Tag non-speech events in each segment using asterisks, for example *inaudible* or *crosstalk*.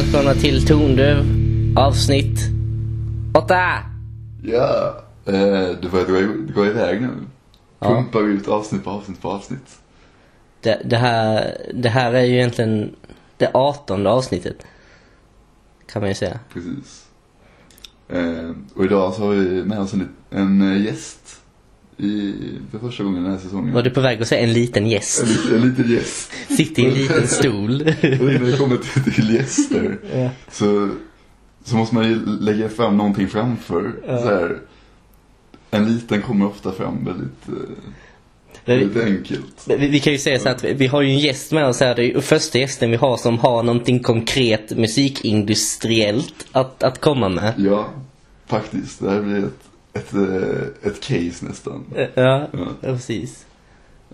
välkomna till Tondöv avsnitt 8. Ja, eh, du får dra, dra iväg nu. Ja. Pumpar ut avsnitt på avsnitt på avsnitt. Det, det, här, det här är ju egentligen det 18 avsnittet. Kan man ju säga. Precis. Eh, och idag så har vi med oss en, en eh, gäst i, för första gången den här säsongen. Var du på väg att säga en liten gäst? En, en liten gäst. Sitter i en liten stol. Och innan vi kommer till, till gäster så, så måste man ju lägga fram någonting framför. Ja. Så här, en liten kommer ofta fram väldigt, eh, väldigt enkelt. Vi, vi kan ju säga så att vi, vi har ju en gäst med oss här. Det är ju första gästen vi har som har någonting konkret musikindustriellt att, att komma med. Ja, faktiskt. Det här blir ett, ett, eh, ett case nästan. Ja, ja Ja. precis.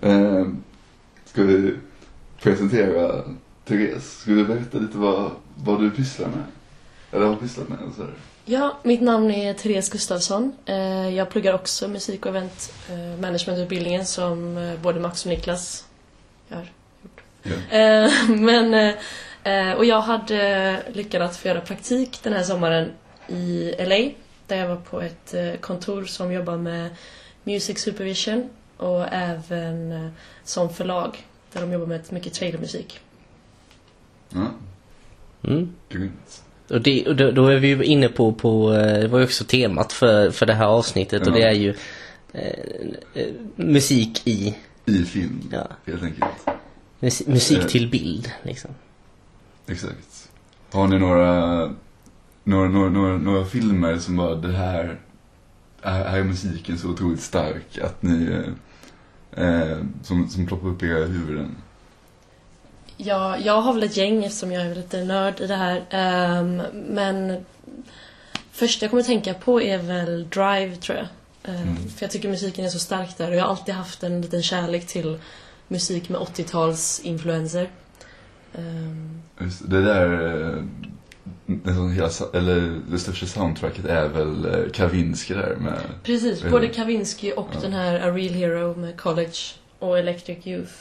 Eh, ska vi presentera Therese? Ska du berätta lite vad, vad du pysslar med? Eller har pysslat med? Så här. Ja, mitt namn är Therese Gustafsson. Eh, Jag pluggar också musik och event eh, managementutbildningen som eh, både Max och Niklas gör. Ja. Eh, *laughs* Men, eh, eh, och jag hade lyckats att få göra praktik den här sommaren i LA. Där jag var på ett eh, kontor som jobbar med music supervision och även eh, som förlag. Där de jobbar med mycket trailermusik. Ja, Mm. grymt. Och, det, och då, då är vi ju inne på, på eh, det var ju också temat för, för det här avsnittet och Ja. det är ju eh, musik i, I film, ja, helt enkelt. mus, musik till bild liksom. Exakt. Har ni några, några, några, några, några filmer som bara det här, här är musiken så otroligt stark att ni, eh, eh, som, som ploppar upp i era huvuden? Ja, jag har väl ett gäng eftersom jag är lite nörd i det här. Ehm, men första jag kommer att tänka på är väl Drive, tror jag. Ehm, Mm. För jag tycker musiken är så stark där och jag har alltid haft en liten kärlek till musik med 80-tals-influenser. Ehm, Just det där, eh, hela, eller det största soundtracket är väl eh, Kavinsky där med, precis, både Kavinsky och Ja. den här A Real Hero med College och Electric Youth.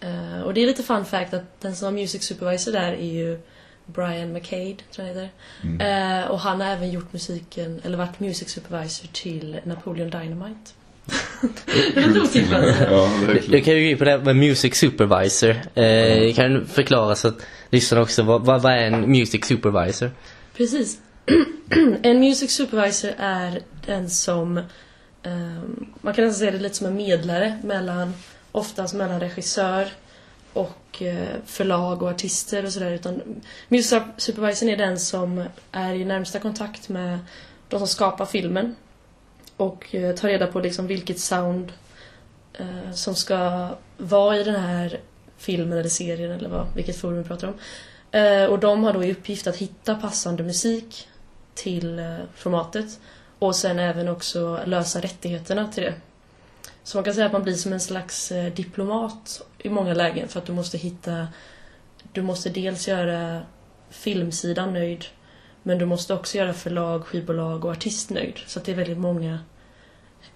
Ehm, och det är lite fun fact att den som var music supervisor där är ju Brian McCade, tror jag heter. mm. Eh, och han har även gjort musiken, eller varit music supervisor till Napoleon Dynamite. *laughs* det är otippat. Ja, du kan ju gå på det här med music supervisor. Eh, kan du förklara så att lyssnarna också, vad, vad, är en music supervisor? Precis. *clears throat* en music supervisor är den som, ehm, man kan nästan säga det lite som en medlare mellan, oftast mellan regissör och eh, förlag och artister och sådär. Utan music supervisorn är den som är i närmsta kontakt med de som skapar filmen. Och eh, ta tar reda på liksom vilket sound eh, som ska vara i den här filmen eller serien eller vad, vilket forum vi pratar om. Eh, och de har då i uppgift att hitta passande musik till eh, formatet. Och sen även också lösa rättigheterna till det. Så man kan säga att man blir som en slags eh, diplomat i många lägen för att du måste hitta... Du måste dels göra filmsidan nöjd men du måste också göra förlag, skivbolag och artist nöjd. Så att det är väldigt många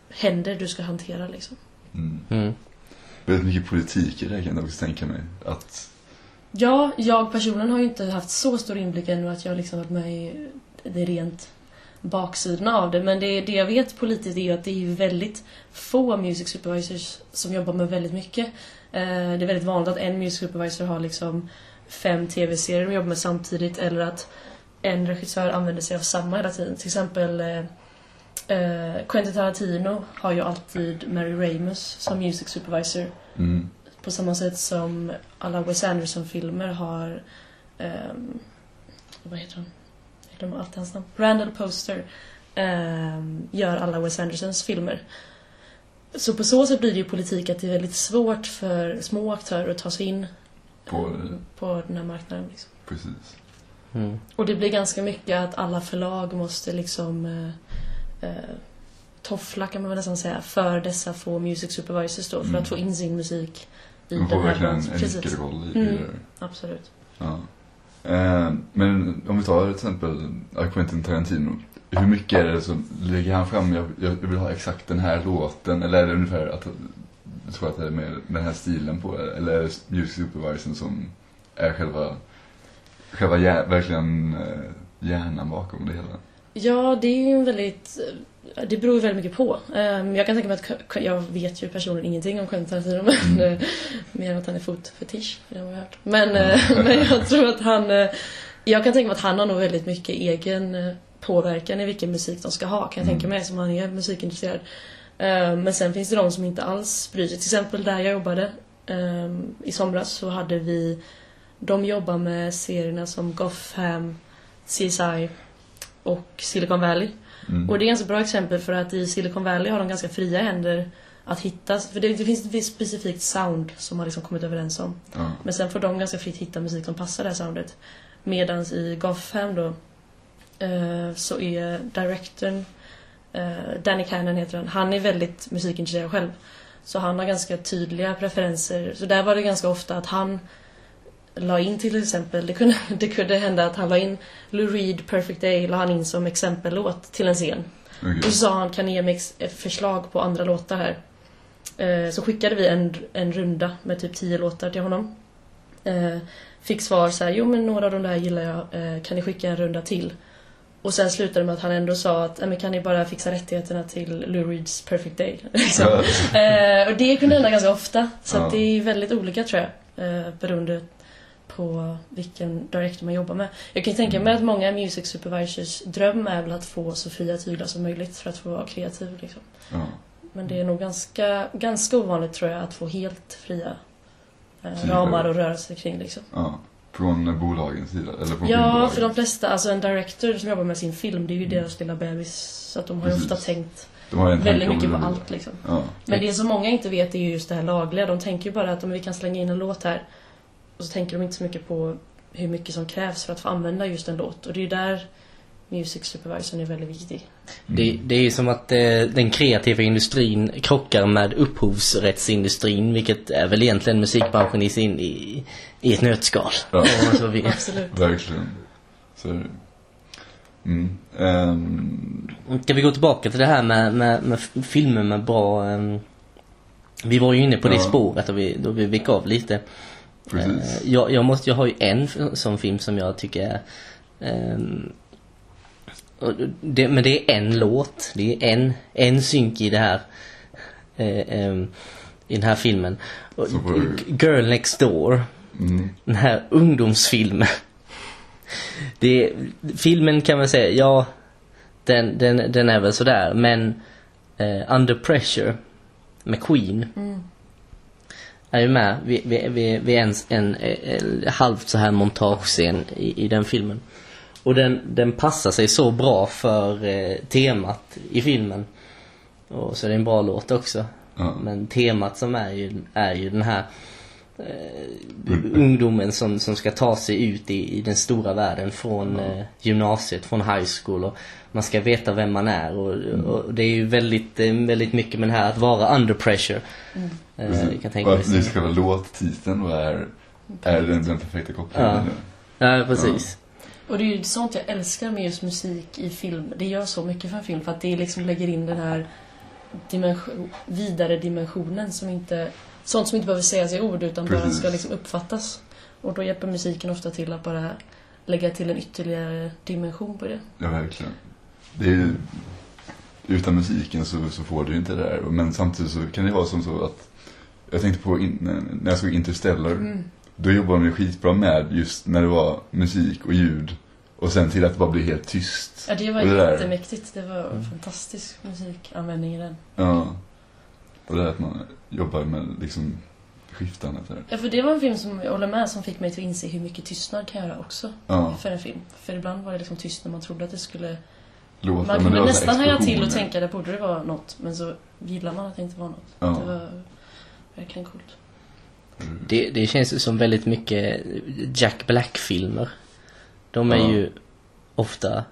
händer du ska hantera liksom. Mm. Mm. Väldigt mycket politik i det här kan jag också tänka mig. Att, Ja, jag personligen har ju inte haft så stor inblick ännu att jag liksom varit med i det rent baksidorna av det. Men det, det jag vet politiskt är ju att det är väldigt få music supervisors som jobbar med väldigt mycket. Eh, det är väldigt vanligt att en music supervisor har liksom fem tv-serier de jobbar med samtidigt eller att en regissör använder sig av samma hela tiden. Till exempel eh, eh, Quentin Tarantino har ju alltid Mary Ramus som music supervisor. mm. På samma sätt som alla Wes Anderson-filmer har... ehm, vad heter han? Jag glömmer alltid hans namn. Randall Poster ehm, gör alla Wes Andersons filmer. Så på så sätt blir det ju politik att det är väldigt svårt för små aktörer att ta sig in På- eh, på den här marknaden. Liksom. precis. Mm. Och det blir ganska mycket att alla förlag måste liksom eh, eh, toffla kan man väl nästan säga för dessa få music supervisors då för Mm. att få in sin musik i De får den här verkligen en nyckelroll i Mm. det. Absolut. Ja. Eh, men om vi tar till exempel Quentin Tarantino. Hur mycket är det som lägger han fram, jag, jag vill ha exakt den här låten, eller är det ungefär att du tror att det är med den här stilen på, eller är det music supervisorn som är själva själva hjär, verkligen eh, hjärnan bakom det hela? Ja, det är ju en väldigt... Det beror väldigt mycket på. Ehm, Jag kan tänka mig att... Jag vet ju personligen ingenting om Quentin *laughs* men Mm. eh, mer än att han är fotfetisch, det har jag hört. Men, eh, *laughs* men jag tror att han... eh, Jag kan tänka mig att han har nog väldigt mycket egen eh, påverkan i vilken musik de ska ha, kan jag Mm. tänka mig, som han är musikintresserad. Ehm, Men sen finns det de som inte alls bryr sig. Till exempel där jag jobbade ehm, i somras så hade vi... De jobbar med serierna som Gotham, CSI och Silicon Valley. Mm. Och det är ganska bra exempel för att i Silicon Valley har de ganska fria händer att hitta, för det, det finns ett visst specifikt sound som man liksom kommit överens om. Ja. Men sen får de ganska fritt hitta musik som passar det här soundet. Medans i Gotham då eh, så är directorn eh, Danny Cannon heter han. Han är väldigt musikintresserad själv. Så han har ganska tydliga preferenser. Så där var det ganska ofta att han la in till exempel, det kunde, *laughs* det kunde hända att han la in Lou Reed Perfect Day la han in som exempellåt till en scen. Okej. Och så sa han, kan ni ge mig ett förslag på andra låtar här? Eh, så skickade vi en, en runda med typ tio låtar till honom. Eh, fick svar så här, jo men några av de där gillar jag, eh, kan ni skicka en runda till? Och sen slutade det med att han ändå sa att, "Nej, men kan ni bara fixa rättigheterna till Lou Reeds Perfect Day? *laughs* liksom. Eh, och det kunde hända ganska ofta. Så det är väldigt olika tror jag. Eh, beroende på vilken director man jobbar med. Jag kan ju tänka mig att många music supervisors dröm är väl att få så fria tyglar som möjligt för att få vara kreativ. Liksom. Ja. Men det är nog ganska, ganska ovanligt tror jag att få helt fria eh, ramar och röra sig kring. Liksom. ja. Från bolagens sida? Eller från Ja, för de flesta, alltså en director som jobbar med sin film, det är ju deras lilla bebis. Så att de har ju Precis. ofta tänkt De har en väldigt mycket på allt liksom. Ja. Men det som många inte vet är ju just det här lagliga. De tänker ju bara att om vi kan slänga in en låt här. Och så tänker de inte så mycket på hur mycket som krävs för att få använda just en låt. Och det är där Music Supervisorn är väldigt viktig. Det, det är ju som att eh, den kreativa industrin krockar med upphovsrättsindustrin vilket är väl egentligen musikbranschen i, sin, i, i ett nötskal. Ja. *laughs* Om man så vill. Absolut. Verkligen. Så det. Mm. Ehm, Ska vi gå tillbaka till det här med, med, med filmer med bra... ehm, vi var ju inne på det Ja. spåret och vi, då vi gick av lite. Precis. Eh, jag, jag, måste, jag har ju en sån film som jag tycker är... ehm, det, men det är en låt. Det är en, en synk i det här. eh, ehm, I den här filmen. Girl Next Door. Mm. Den här ungdomsfilmen. Det är, filmen kan man säga, ja den, den, den är väl sådär men eh, Under Pressure med Queen Mm. Är ju med vid, vid, vid, vid en, en, en, halvt så här montagescen i, i den filmen. Och den, den passar sig så bra för eh, temat i filmen. Och så är det en bra låt också. Ja. Men temat som är ju, är ju den här eh, ungdomen som, som ska ta sig ut i, i den stora världen från eh, gymnasiet, från high school och man ska veta vem man är och, och det är ju väldigt, eh, väldigt mycket med det här att vara under pressure. Mm. Eh, kan tänka och mig. att ni själva låttiteln är, är den, den perfekta kopplingen. Ja, precis. Och det är ju sånt jag älskar med just musik i film. Det gör så mycket för en film för att det liksom lägger in den här dimension, vidare dimensionen som inte... Sånt som inte behöver sägas i ord utan bara Precis. ska liksom uppfattas. Och då hjälper musiken ofta till att bara lägga till en ytterligare dimension på det. Ja, verkligen. Det är utan musiken så, så får du ju inte det där. Men samtidigt så kan det vara som så att jag tänkte på in, när jag såg Interstellar. Mm. Då jobbade de ju skitbra med just när det var musik och ljud. Och sen till att det bara blir helt tyst. Ja, det var det där- jättemäktigt. Det var fantastisk musikanvändning i den. Ja. Och det är att man jobbar med liksom skiftandet där. Ja, för det var en film som, jag håller med, som fick mig att inse hur mycket tystnad kan göra också Ja, för en film. För ibland var det liksom tyst när man trodde att det skulle låtar. Man kunde det nästan haja till och tänka där borde det vara något. Men så gillar man att det inte var något. Ja. Det var verkligen coolt. Det, det känns ju som väldigt mycket Jack Black-filmer. De är Ja. ju ofta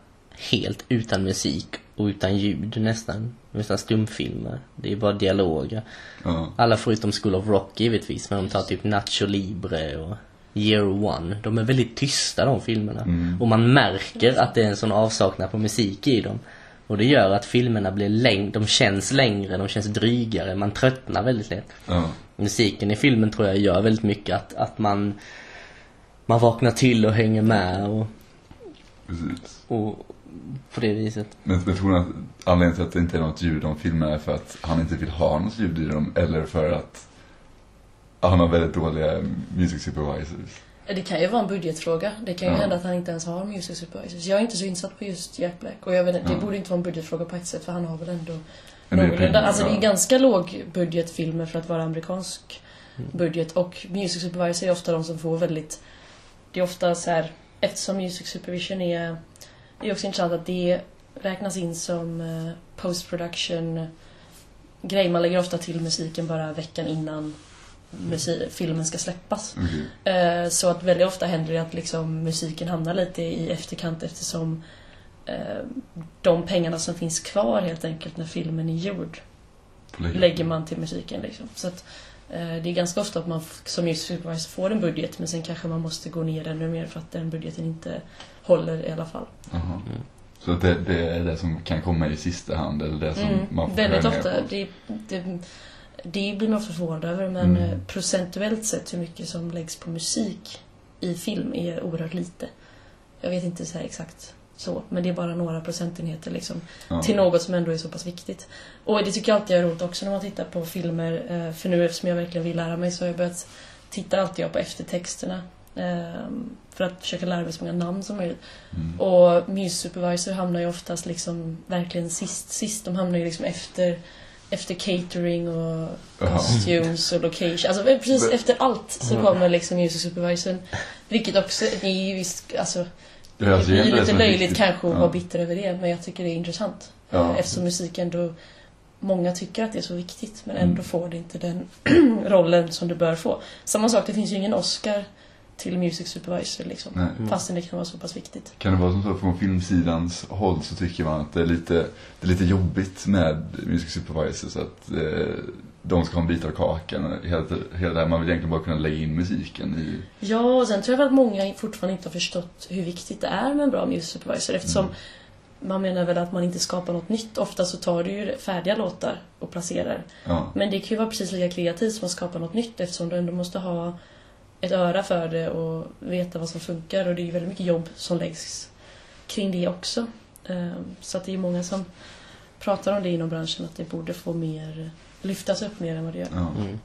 helt utan musik och utan ljud nästan. Nästan stumfilmer. Det är bara dialoger. Ja. Alla förutom School of Rock givetvis. Men de tar typ Nacho Libre och Year One. De är väldigt tysta de filmerna. Mm. Och man märker att det är en sån avsaknad på musik i dem. Och det gör att filmerna blir längre, de känns längre, de känns drygare, man tröttnar väldigt lätt. Ja. Musiken i filmen tror jag gör väldigt mycket att, att man man vaknar till och hänger med och, Precis. och på det viset. Men jag tror att anledningen till att det inte är något ljud i de filmerna är för att han inte vill ha något ljud i dem. Eller för att han har väldigt dåliga music supervisors. Det kan ju vara en budgetfråga. Det kan ju Ja. hända att han inte ens har music supervisors. Jag är inte så insatt på just Jack Black. Och jag vet, inte, det Ja. borde inte vara en budgetfråga på ett sätt för han har väl ändå någorlunda... pengar, Alltså det är ganska låg budgetfilmer för att vara amerikansk budget. Och music supervisor är ofta de som får väldigt... Det är ofta så här... Eftersom music supervision är... Det är också intressant att det räknas in som eh, post production grej. Man lägger ofta till musiken bara veckan innan musik, filmen ska släppas. Eh, Så att väldigt ofta händer det att liksom musiken hamnar lite i efterkant eftersom eh, de pengarna som finns kvar helt enkelt när filmen är gjord lägger. man till musiken. Liksom. Så att, det är ganska ofta att man som music supervisor får en budget men sen kanske man måste gå ner ännu mer för att den budgeten inte håller i alla fall. Jaha. Så att det, det är det som kan komma i sista hand, eller det som Mm, man får väldigt ofta. på. Det, det, det blir man ofta förvånad över men Mm. eh, procentuellt sett hur mycket som läggs på musik i film är oerhört lite. Jag vet inte så här exakt så, men det är bara några procentenheter liksom Ja. till något som ändå är så pass viktigt. Och det tycker jag alltid är roligt också när man tittar på filmer. eh, För nu eftersom jag verkligen vill lära mig så har jag börjat titta alltid jag på eftertexterna. ehm, För att försöka lära mig så många namn som möjligt. Mm. Och Muse Supervisor hamnar ju oftast liksom verkligen sist, sist. De hamnar ju liksom efter, efter catering och costumes och location. Alltså precis efter allt så kommer liksom Muse Supervisorn. Vilket också, det är ju visst, alltså Det alltså, blir lite löjligt kanske att Ja. vara bitter över det, men jag tycker det är intressant. Ja. Eftersom musiken då Många tycker att det är så viktigt men Mm. ändå får det inte den *clears throat* rollen som det bör få. Samma sak, det finns ju ingen Oscar till Music Supervisor liksom. Nej. Mm. Fastän det kan vara så pass viktigt. Kan det vara som så att från filmsidans håll så tycker man att det är lite, det är lite jobbigt med music supervisors att eh, de ska ha en bit av kakan. Hela, hela det här, man vill egentligen bara kunna lägga in musiken i... Ja, och sen tror jag att många fortfarande inte har förstått hur viktigt det är med en bra Music Supervisor eftersom Mm. man menar väl att man inte skapar något nytt. Ofta så tar du ju färdiga låtar och placerar. Ja, Men det kan ju vara precis lika kreativt som att skapa något nytt eftersom du ändå måste ha ett öra för det och veta vad som funkar och det är ju väldigt mycket jobb som läggs kring det också. Ehm, Så att det är många som pratar om det inom branschen att det borde få mer lyftas upp mer än vad det gör. ja. Mm.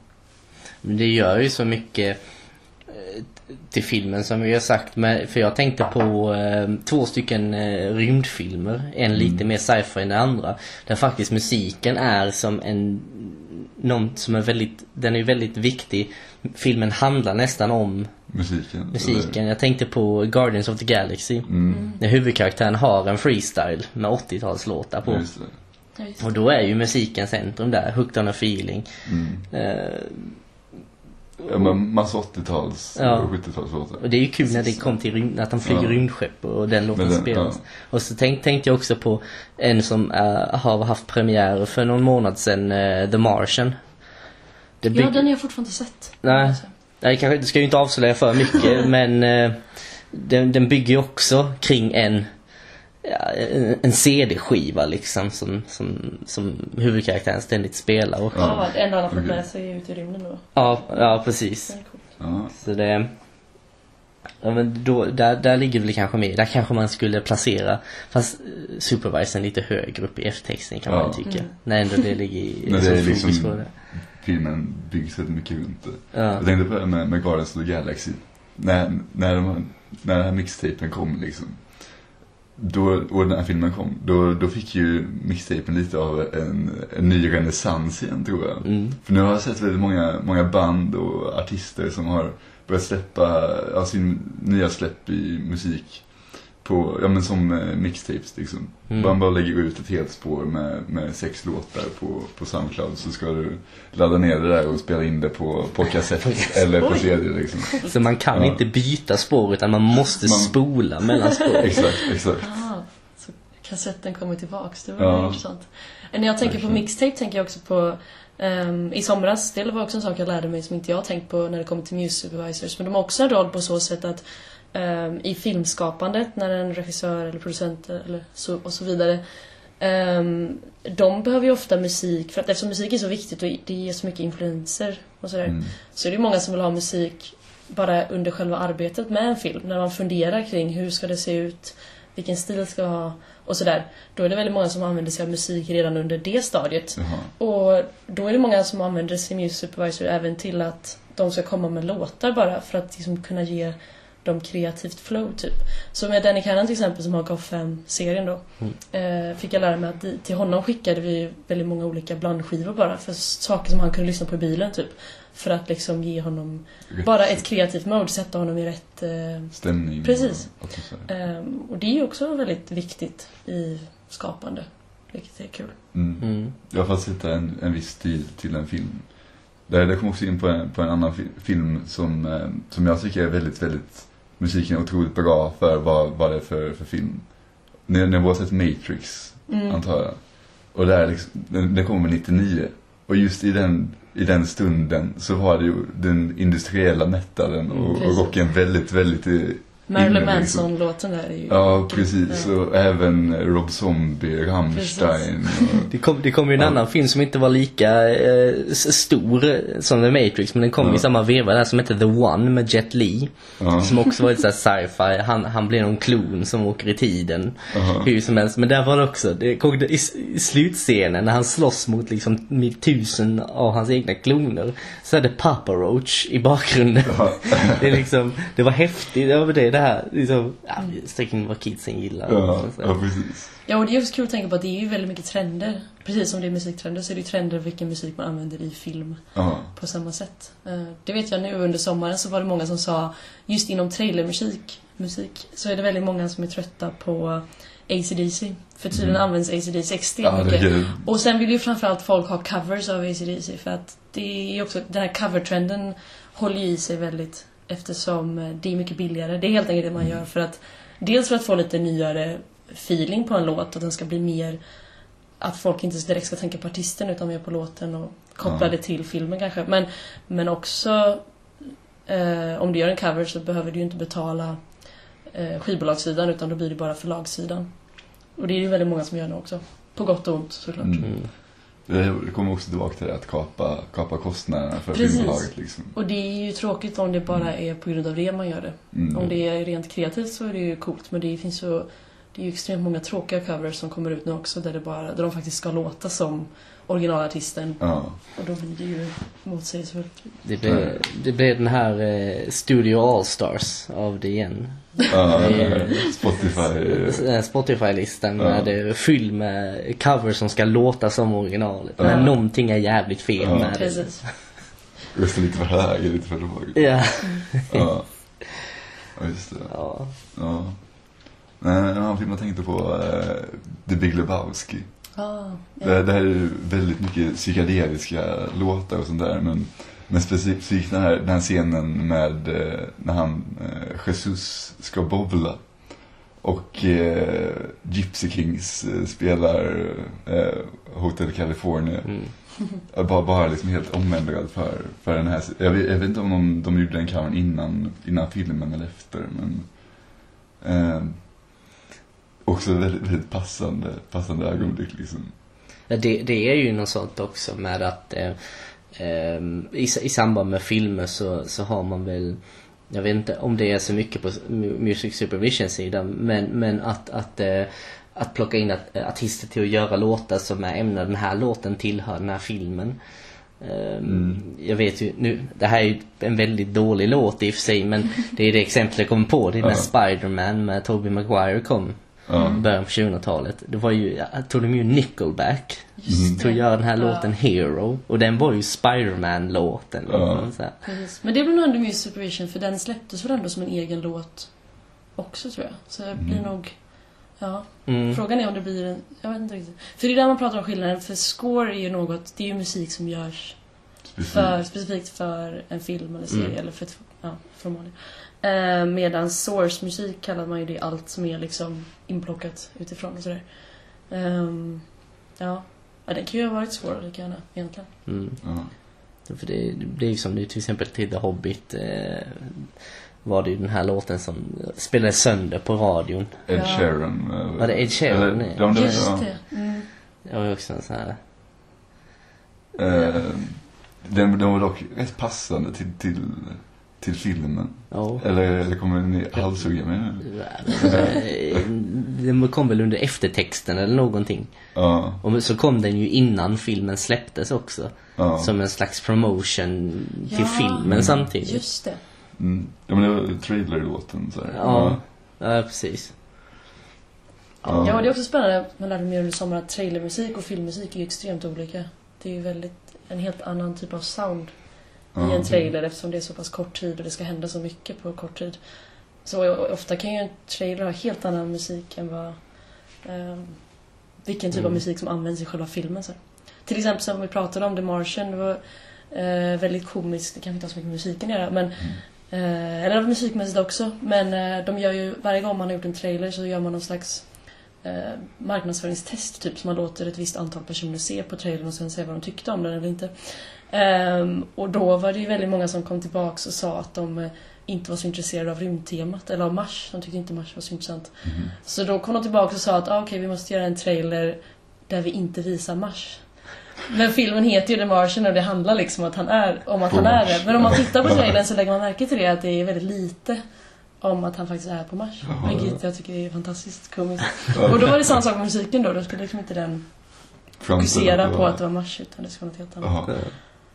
Men det gör ju så mycket eh, till filmen som vi har sagt. Med, för jag tänkte på eh, två stycken eh, rymdfilmer. En lite mer sci-fi än den andra. Där faktiskt musiken är som en... Någon som är väldigt... Den är ju väldigt viktig. Filmen handlar nästan om Musiken. musiken. Jag tänkte på Guardians of the Galaxy. Mm. När huvudkaraktären har en freestyle med 80-talslåtar på. Och då är ju musiken centrum där. Hooked on a feeling. Mm. Eh, Ja, men massa 80-tals Ja. och 70-talslåtar. Och det är ju kul när det kom till rymd, att de flyger Ja. rymdskepp och den låten den- spelas. ja. Och så tänk, tänkte jag också på en som eh, har haft premiär för någon månad sedan, eh, The Martian. Det Ja, den har jag fortfarande inte sett. Nej. Nej, kanske det ska ju inte avslöja för mycket *laughs* men eh, den, den bygger ju också kring en ja, en, en CD-skiva liksom som, som, som huvudkaraktären ständigt spelar. Och, Ja. Det enda han har fått med sig är ut i rymden då. ja, ja, precis. Ja. Så det... Ja men då, där, där ligger det väl kanske med. Där kanske man skulle placera fast supervisorn lite högre upp i eftertexten kan man Ja. ju tycka. Mm. När ändå det ligger i Men det är fokus liksom- på det. Filmen byggs väldigt mycket runt det. Ja. Jag tänkte på det här med, med Guardians of the Galaxy. När, när, de, när den här mixtapen kom liksom. Då, och den här filmen kom, då, då fick ju mixtapen lite av en, en ny renässans igen tror jag. Mm. För nu har jag sett väldigt många, många band och artister som har börjat släppa ja, sin nya släpp i musik på, ja men som eh, mixtapes liksom. Mm. Man bara lägger ut ett helt spår med, med sex låtar på, på Soundcloud så ska du ladda ner det där och spela in det på, på kassett *laughs* eller på. CD liksom. Så man kan Ja. inte byta spår utan man måste Man- spola mellan spår. *laughs* Exakt, exakt. Ah, så kassetten kommer tillbaks. Det var Ja. intressant. När jag tänker på mixtape tänker jag också på ehm, i somras, det var också en sak jag lärde mig som inte jag tänkt på när det kommer till music supervisors. Men de har också en roll på så sätt att ehm, i filmskapandet när en regissör eller producent eller så, och så vidare ehm, de behöver ju ofta musik för att eftersom musik är så viktigt och det ger så mycket influenser och sådär Mm. så är det ju många som vill ha musik bara under själva arbetet med en film, när man funderar kring hur ska det se ut, vilken stil ska jag ha och sådär. Då är det väldigt många som använder sig av musik redan under det stadiet. Jaha. Och då är det många som använder sin music supervisor även till att de ska komma med låtar bara för att liksom kunna ge dem kreativt flow typ. Så med Danny Cannon till exempel som har Gotham-serien då. Eh, fick jag lära mig att till honom skickade vi väldigt många olika blandskivor bara för saker som han kunde lyssna på i bilen typ. För att liksom ge honom Rätt bara ett kreativt mode, sätta honom i rätt eh, Stämning. Precis. Och. Ehm, och det är ju också väldigt viktigt i skapande. Vilket är kul. Mm. Mm. Jag får sätta en, en viss stil till en film. Det, det kom också in på en, på en annan fi, film som, eh, som jag tycker är väldigt, väldigt, musiken är otroligt bra för vad, vad det är för, för film. Ni, ni har sett Matrix, Mm. antar jag. Och där liksom, den, den kommer 99. Och just i den, i den stunden så var det ju den industriella metalen och, och Precis. rocken väldigt, väldigt eh, Marilyn. Manson-låten där är ju... Ja, precis. Ja. Och även Rob Zombie, Rammstein. Och, *laughs* Det kom, det kom ju en Ja. annan film som inte var lika eh, stor som The Matrix men den kom Ja. i samma veva där som hette The One med Jet Li. ja, Som också var lite så här sci-fi. Han, han blir någon klon som åker i tiden. Aha. Hur som helst. Men där var det också, det kom i, i slutscenen när han slåss mot liksom med tusen av hans egna kloner. Så är det Papa Roach i bakgrunden. *laughs* det är liksom, det var häftigt över det, det här liksom, ja, sträck in vad kidsen gillar. ja, Så- ja, precis. Ja, och det är också kul att tänka på att det är ju väldigt mycket trender. Precis som det är musiktrender så är det ju trender vilken musik man använder i film Ja, på samma sätt. Eh, Det vet jag nu under sommaren så var det många som sa just inom trailermusik musik, så är det väldigt många som är trötta på AC/DC. För tydligen Mm. används AC/DC extremt ja mycket. är Och sen vill ju framförallt folk ha covers av AC/DC för att det är ju också, den här covertrenden håller i sig väldigt eftersom eh, det är mycket billigare. Det är helt enkelt det man gör för att dels för att få lite nyare feeling på en låt, att den ska bli mer att folk inte direkt ska tänka på artisten utan mer på låten och koppla Ja. det till filmen kanske. Men, men också eh, om du gör en cover så behöver du ju inte betala eh, skivbolagssidan utan då blir det bara förlagssidan. Och det är ju väldigt många som gör nu också. På gott och ont såklart. Mm. Mm. Det kommer också tillbaka till det att kapa, kapa kostnaderna för Precis. filmbolaget liksom. Och det är ju tråkigt om det bara är på grund av det man gör det. Mm. Om det är rent kreativt så är det ju coolt men det finns ju det är ju extremt många tråkiga covers som kommer ut nu också där, det bara, där de faktiskt ska låta som originalartisten. Ja, Och då blir det ju motsägelsefullt. Det blev, det blev den här eh, Studio All-Stars av det igen. Ja *laughs* Det- Spotify. Eh, Spotify-listan Ja. med det fylld med covers som ska låta som originalet. Ja. Men någonting är jävligt fel Ja. med det. Precis. Rösta lite för hög, lite för låg. Ja. Ja. Ja, just det. ja. Ja. Nej, en annan film jag tänkte på, eh, The Big Lebowski. Ah, Det, ja. det här är ju väldigt mycket psykedeliska låtar och sånt där. Men, men specifikt den här, den här scenen med eh, när han, eh, Jesus ska bowla. Och eh, Gypsy Kings eh, spelar eh, Hotel California. Mm. Jag var bara liksom helt omändrad för, för den här. Jag vet, jag vet inte om de, de gjorde den covern innan, innan filmen eller efter. Men eh, också väldigt, väldigt passande, passande ögonblick liksom. Det, det är ju något sånt också med att eh, i, i samband med filmer så, så har man väl jag vet inte om det är så mycket på mu- Music Supervision-sidan men, men att, att, eh, att plocka in att, artister till att göra låtar som är ämnade, den här låten tillhör den här filmen. Ehm, Mm. Jag vet ju nu, det här är ju en väldigt dålig låt i och för sig men det är det exempel jag kommer på. Det är när. Spider-Man med Tobey Maguire kom I början på 2000-talet. Det var ju, jag tog de ju Nickelback att det. göra den här Ja. låten Hero. Och den var ju Spider-Man-låten. Ja. Men det blir nog ändå Music Supervision för den släpptes väl ändå som en egen låt också tror jag. Så det blir Mm. nog... Ja. Mm. Frågan är om det blir en... Jag vet inte riktigt. För det är där man pratar om skillnaden. För score är ju något... Det är ju musik som görs för, specifikt för en film eller serie Mm. eller för ett... Ja, förmodligen. Eh, medan source-musik kallar man ju det allt som är liksom inplockat utifrån och sådär. Ehm, ja. ja, den kan ju ha varit svår lika gärna egentligen. Mm. Ja. För det, det blir ju som nu till exempel till The Hobbit. Eh, var det ju den här låten som spelades sönder på radion. Ed Ja. Sheeran. eh, Var det Ed Sheeran? Eller, Nej. de, de, Just ja. det. Mm. Det var ju också en sån här... Eh, den, den var dock rätt passande till, till, till filmen? Ja. Eller, eller kommer ni halshugga mig nu? Den kom väl under eftertexten eller någonting. Ja, Och så kom den ju innan filmen släpptes också. ja. Som en slags promotion till Ja. filmen samtidigt. Just det. Mm. Ja men det var trailerlåten så här. Ja. Ja, precis. Ja. Ja, det är också spännande. Man lärde mig under sommaren att trailermusik och filmmusik är ju extremt olika. Det är ju väldigt en helt annan typ av sound. I en trailer eftersom det är så pass kort tid och det ska hända så mycket på kort tid. Så ofta kan ju en trailer ha helt annan musik än vad ehm, vilken typ av Mm. musik som används i själva filmen. Så. Till exempel som vi pratade om The Martian, det var eh, väldigt komiskt, det kanske inte har så mycket med musiken att göra, men Eh, eller musikmässigt också. Men eh, de gör ju, varje gång man har gjort en trailer så gör man någon slags eh, marknadsföringstest typ. Så man låter ett visst antal personer se på trailern och sen säga vad de tyckte om den eller inte. Ehm, och då var det ju väldigt många som kom tillbaks och sa att de eh, inte var så intresserade av rymdtemat, eller av Mars. De tyckte inte Mars var så intressant. Mhm. Så då kom de tillbaka och sa att ah, okej, vi måste göra en trailer där vi inte visar Mars. Men filmen heter ju The Martian och det handlar liksom att han är, om att han är det. Men om man tittar på trailern så lägger man märke till det att det är väldigt lite om att han faktiskt är på Mars. Jaha. Vilket jag tycker är fantastiskt komiskt. Och då var det samma sak med musiken då. Då skulle liksom inte den fokusera på att det var Mars utan det skulle vara något helt annat.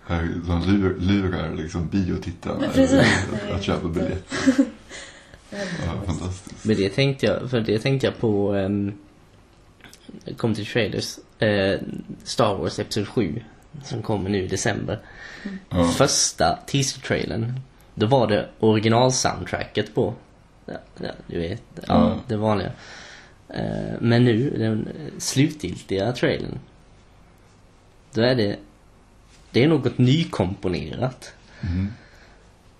Jaha. De lur, lurar liksom biotittarna att, köpa biljett. *laughs* Ja, fantastiskt. Men det tänkte jag, för det tänkte jag på, um, kom till trailers, eh, Star Wars Episod 7 som kommer nu i december. Ja. Första teaser-trailern, då var det original-soundtracket på. Ja, ja, du vet, ja, Ja. det vanliga. Eh, men nu, den slutgiltiga trailern, då är det, det är något nykomponerat. Mhm.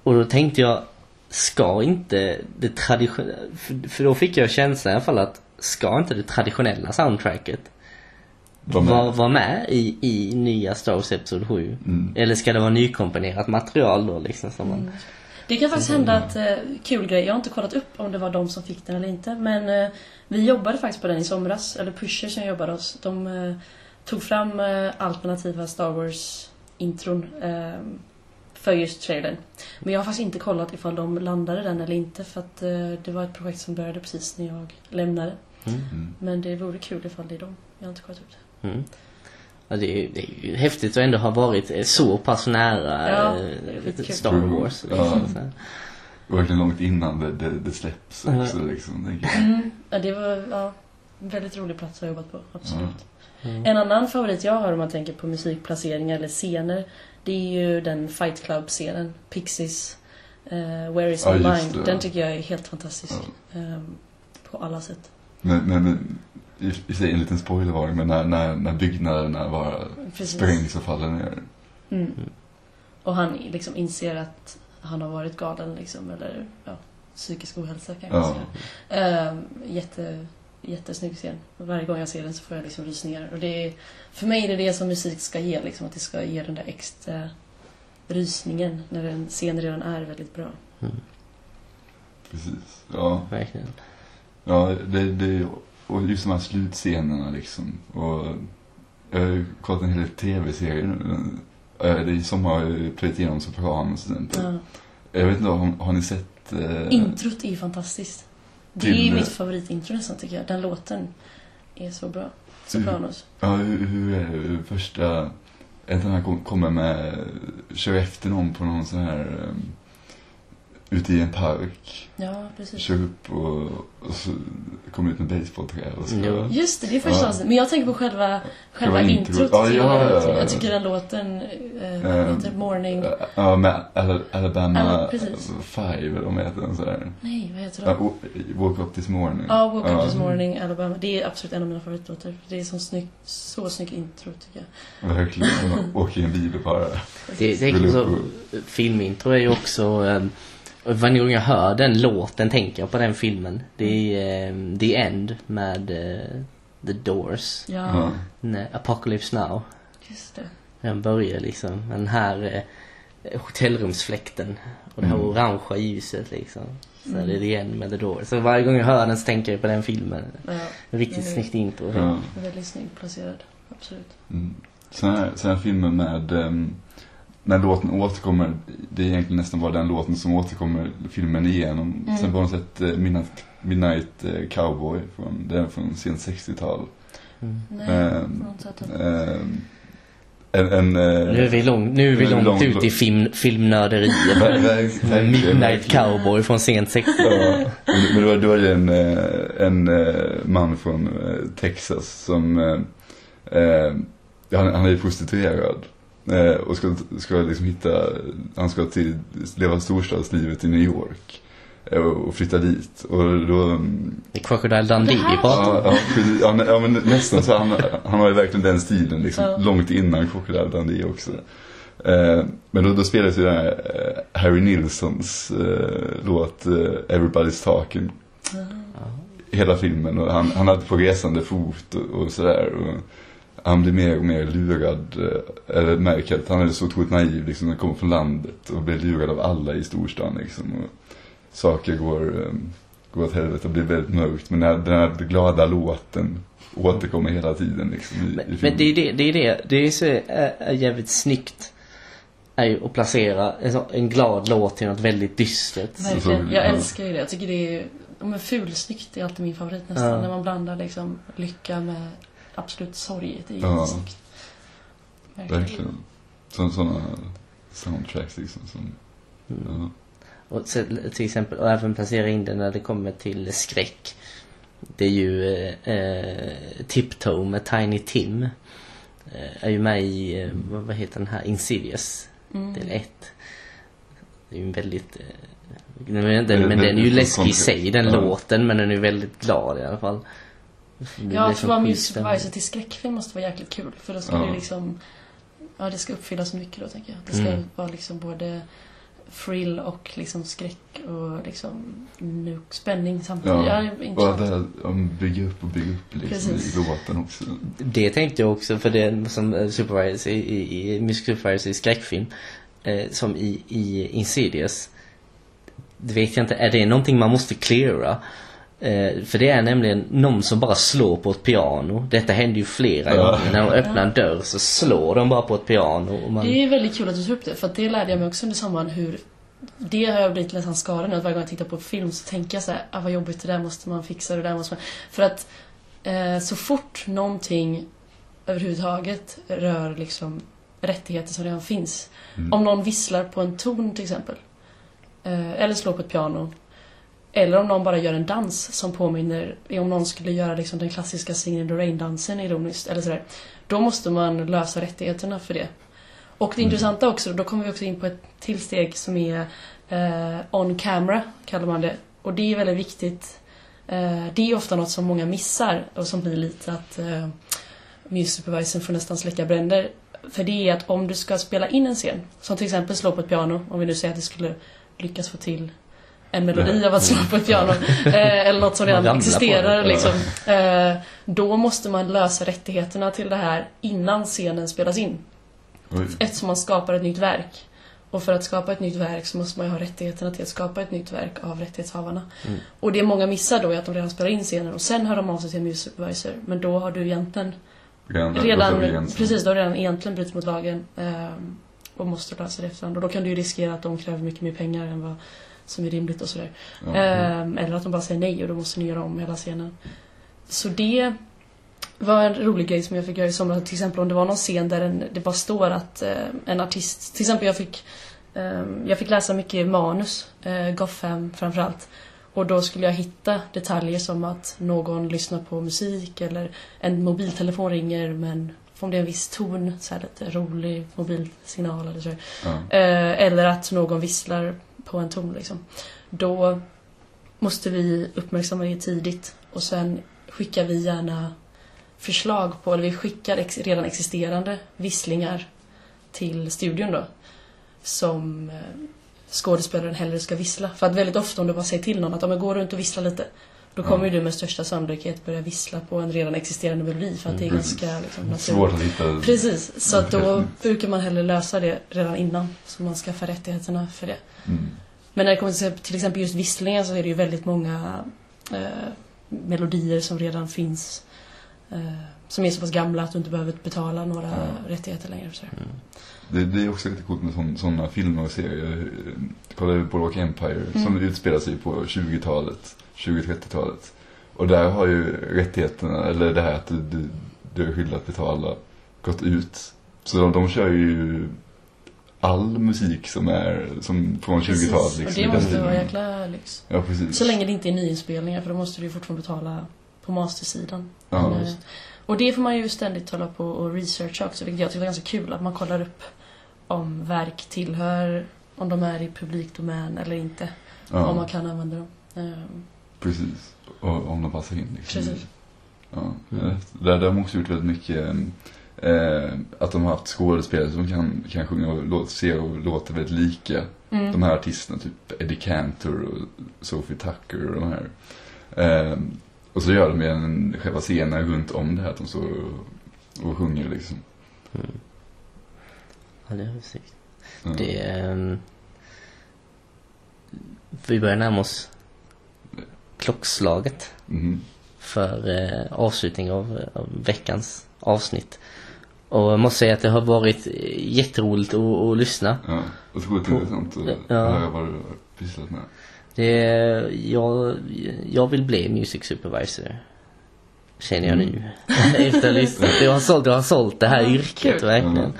Och då tänkte jag, ska inte det traditionella... För, för då fick jag känslan i alla fall att, ska inte det traditionella soundtracket Var med. vara var med i, i nya Star Wars Episod 7? Mm. Eller ska det vara nykomponerat material då liksom som man... Mm. Det kan faktiskt hända att, eh, kul grej, jag har inte kollat upp om det var de som fick den eller inte. Men eh, vi jobbade faktiskt på den i somras, eller Pusher som jobbade hos. De eh, tog fram eh, alternativa Star Wars-intron eh, för just trailern. Men jag har faktiskt inte kollat ifall de landade den eller inte för att eh, det var ett projekt som började precis när jag lämnade. Mm. Mm. Men det vore kul ifall det är de. Jag har inte kollat upp det. Mm. Ja, det, är, ju- det är ju häftigt att ändå ha varit eh, så pass nära Ja, eh. Star Wars. Liksom, Ja. Verkligen långt innan det, det, det släpps också liksom. tänker jag. Mm. Ja, det var ja, en väldigt rolig plats att ha jobbat på, absolut. Mm. En annan favorit jag har om man tänker på musikplaceringar eller scener Det är ju den Fight Club-scenen, Pixies eh, Where is my mind? det. Den tycker jag är helt fantastisk. ehm, på alla sätt. Men, men i, sig en liten spoilervarning, men när, när, när byggnaderna bara Precis. sprängs och faller ner. Mm. Och han liksom inser att han har varit galen liksom, eller ja, psykisk ohälsa kan jag Ja. säga. Ehm, jätte, jättesnygg scen. Och Varje gång jag ser den så får jag liksom rysningar. Och det är, för mig är det det som musik ska ge, liksom, att det ska ge den där extra rysningen när en scen redan är väldigt bra. Mm. Precis. Ja, Verkligen. ja det, det, och just de här slutscenerna liksom. Och jag har ju kollat en hel del tv-serier nu. Eh, Det är som har plöjt igenom Sopranos till exempel. Ja. Jag vet inte, har, har ni sett? Eh, Introt är ju fantastiskt. Det är mitt favoritintro nästan tycker jag. Den låten är så bra. Sopranos. Ja, hur, hur är det? Första... Är inte han kom- kommer med... Kör efter någon på någon sån här... Um, ute i en park. Ja, precis. Kör upp och, och så kommer ut med basebollträ och så... Jo. Just det, det är första Ja. Men jag tänker på själva, själva Själva introt. Ja, ja, ja, ja. Jag tycker den låten, eh, heter det? Morning... Ja, med Al- Alabama. Five, eller vad de heter. En sån här. Nej, vad heter den? wo- Woke Up This Morning. Ja, Woke Up Ja. This Morning, Alabama. Det är absolut en av mina favoritlåtar. Det är så snyggt, så snyggt intro tycker jag. Verkligen. Man åker i en bil och bara... Det, det är så, upp filmintro är ju också... Um, och varje gång jag hör den låten tänker jag på den filmen. Det är ehm, The End med eh, The Doors. Ja, Ja. Nej, Apocalypse Now. just det. Den börjar liksom med den här eh, hotellrumsfläkten och det här Mm. orangea ljuset liksom. Så Mm. det är det igen med The Doors. Så varje gång jag hör den så tänker jag på den filmen. Ja, Riktigt Mm. snyggt intro. Ja. väldigt snyggt placerad. Absolut. Mm. Såna här, såna här filmer med... Um, när låten återkommer, det är egentligen nästan bara den låten som återkommer filmen igenom. Mm. Sen har hon sett eh, Midnight, Midnight eh, Cowboy, från, den från sent 60-tal. Mm. Nej, Ehm, på något sätt. Ehm, en, en, eh, Nu är vi, lång, nu är vi långt långt- ut i film, filmnörderiet. *laughs* Midnight Cowboy från sent 60 Ja, men då, då är det en, en man från Texas som, eh, han, han är prostituerad. Eh, och ska, ska liksom hitta, han ska till, leva storstadslivet i New York. eh, Och flytta dit. Och då, mm, Det är Crocodile Dundee Det här- vi pratar om. ja, ja, ja, men nästan så han, *laughs* han har ju verkligen den stilen liksom, Ja. långt innan Crocodile Dundee också. Eh, men då, då spelas ju den här eh, Harry Nilssons eh, låt eh, Everybody's Talking hela filmen och han, han hade på resande fot och, och sådär. Och han blir mer och mer lurad, eh, eller märker att han är så otroligt naiv liksom, när han kommer från landet och blir lurad av alla i storstan liksom. Och saker går, eh, går åt helvete och blir väldigt mörkt. Men den här, den här glada låten återkommer hela tiden liksom i, i Men, filmen. men det är det, det är det. Det är så är, är jävligt snyggt. Är ju att placera en, en glad låt till något väldigt dystert. Verkligen. Jag ja. älskar ju det. Jag tycker det är... Men fulsnyggt är alltid min favorit nästan. Ja. När man blandar liksom lycka med absolut sorg. Det är Ja. jättesnyggt. Verkligen. Verkligen. Så, sådana soundtracks liksom som, Mm. ja. Och så, till exempel, och även placera in det när det kommer till skräck. Det är ju eh, eh, Tiptoe med Tiny Tim. Eh, är ju med i, eh, vad heter den här, Insidious, Mm. del 1. Det är ju en väldigt... Eh, men den, men den är ju läskig i sig, den Ja. låten, men den är väldigt glad i alla fall. Ja, att vara music supervisor till skräckfilm måste vara jäkligt kul. För då ska Ja. det liksom... Ja, det ska uppfylla så mycket då, tänker jag. Det ska Mm. vara liksom både thrill och liksom skräck och liksom nu, spänning samtidigt. Ja, Ja, det här, om bygga upp och bygga upp liksom Precis. i låten också. Det tänkte jag också för det som eh, supervisor i, i, i Music Supervisor i skräckfilm. Eh, som i, i Insidious. Det vet jag inte, är det någonting man måste cleara? Eh, för det är nämligen någon som bara slår på ett piano. Detta händer ju flera Ja. gånger. När de öppnar en dörr så slår de bara på ett piano. Och man... Det är väldigt kul att du tar upp det, för att det lärde jag mig också under sommaren hur det har jag blivit nästan skadad nu, att varje gång jag tittar på film så tänker jag så här, ah, vad jobbigt, det där måste man fixa, det där måste man... För att eh, så fort någonting överhuvudtaget rör liksom rättigheter som redan finns. Mm. Om någon visslar på en ton till exempel. Eh, eller slår på ett piano. Eller om någon bara gör en dans som påminner, om någon skulle göra liksom den klassiska Singing in the Rain-dansen ironiskt, eller sådär. Då måste man lösa rättigheterna för det. Och det Mm. intressanta också, då kommer vi också in på ett till steg som är eh, on camera, kallar man det. Och det är väldigt viktigt. Eh, det är ofta något som många missar och som blir lite att eh, Music supervisorn får nästan släcka bränder. För det är att om du ska spela in en scen, som till exempel slå på ett piano, om vi nu säger att det skulle lyckas få till en melodi av att slå på ett piano, eh, eller något som redan existerar liksom. Eh, då måste man lösa rättigheterna till det här innan scenen spelas in. Oj. Eftersom man skapar ett nytt verk. Och för att skapa ett nytt verk så måste man ju ha rättigheterna till att skapa ett nytt verk av rättighetshavarna. Mm. Och det många missar då är att de redan spelar in scenen och sen hör de av sig till en music supervisor. Men då har du egentligen Redan, redan, redan, precis, då har du redan egentligen brutit mot lagen. ehm, och måste lösa det efterhand. Och då kan du ju riskera att de kräver mycket mer pengar än vad som är rimligt och sådär. Ja. Ehm, eller att de bara säger nej och då måste ni göra om hela scenen. Så det var en rolig grej som jag fick göra i somras. Till exempel om det var någon scen där en, det bara står att eh, en artist... Till exempel jag fick, ehm, jag fick läsa mycket manus, eh, Gotham framförallt. Och då skulle jag hitta detaljer som att någon lyssnar på musik eller en mobiltelefon ringer men om det är en viss ton, så här lite rolig mobilsignal eller så. ja. Eh, eller att någon visslar på en ton liksom. Då måste vi uppmärksamma det tidigt och sen skickar vi gärna förslag på, eller vi skickar ex redan existerande visslingar till studion då. Som eh, skådespelaren hellre ska vissla. För att väldigt ofta om du bara säger till någon att om jag går runt och visslar lite. Då kommer Ja. du med största sannolikhet börja vissla på en redan existerande melodi för att det är Mm. ganska liksom, naturligt. Svårt att hitta. Precis, så att då Mm. brukar man hellre lösa det redan innan. Så man skaffar rättigheterna för det. Mm. Men när det kommer till exempel just visslingen så är det ju väldigt många eh, melodier som redan finns eh, som är så pass gamla att du inte behöver betala några Ja. rättigheter längre. Så. Det, det är också lite coolt med sådana filmer och serier. Jag kollade på Rock Empire som utspelar sig på 20-talet, 20-30-talet. Och där har ju rättigheterna, eller det här att du, du, du är skyldig att betala, gått ut. Så de, de kör ju all musik som är som från 20-talet. och det måste vara jäkla lyx. Ja, precis. Så länge det inte är nyinspelningar för då måste du ju fortfarande betala på mastersidan. Ja, Men, och det får man ju ständigt hålla på och researcha också, vilket jag tycker är ganska kul. Att man kollar upp om verk tillhör, om de är i publikdomän eller inte. Ja. Om man kan använda dem. Precis. Och om de passar in liksom. Precis. Ja, eh, där där har de också gjort väldigt mycket eh, att de har haft skådespelare som kan, kan sjunga och låt, se och låter väldigt lika Mm. de här artisterna, typ Eddie Cantor och Sophie Tucker och de här. Eh, och så gör de en, själva scenen runt om det här att de står och, och sjunger liksom. Ja, det är. Ja. Det ehm, vi börjar närma oss klockslaget Mhm. för eh, avslutning av, av veckans avsnitt. Och jag måste säga att det har varit jätteroligt att, att lyssna. Ja, otroligt intressant att Ja. höra vad du har pysslat med. Det är, jag, jag vill bli music supervisor. Känner jag nu. *laughs* Efter att ha lyssnat. Du har sålt, du har sålt det här yrket verkligen.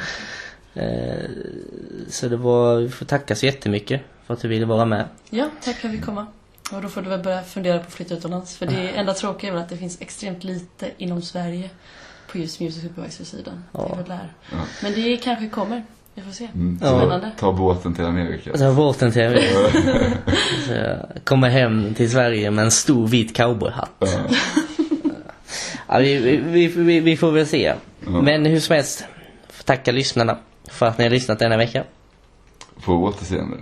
Eh, så det var, vi får tacka så jättemycket för att du ville vara med. Ja, tack för att vi fick komma. Och då får du väl börja fundera på att flytta utomlands. För det enda tråkiga är väl att det finns extremt lite inom Sverige på just Music Supervisor-sidan. Det Ja. är väl där. Ja. Men det kanske kommer. Vi får se. Mm. Spännande. ta båten till Amerika. Har båten till *laughs* jag kommer hem till Sverige med en stor vit cowboyhatt. Ja. Ja, vi, vi, vi, vi får väl se. Ja. Men hur som helst, tacka lyssnarna för att ni har lyssnat denna vecka. På återseende.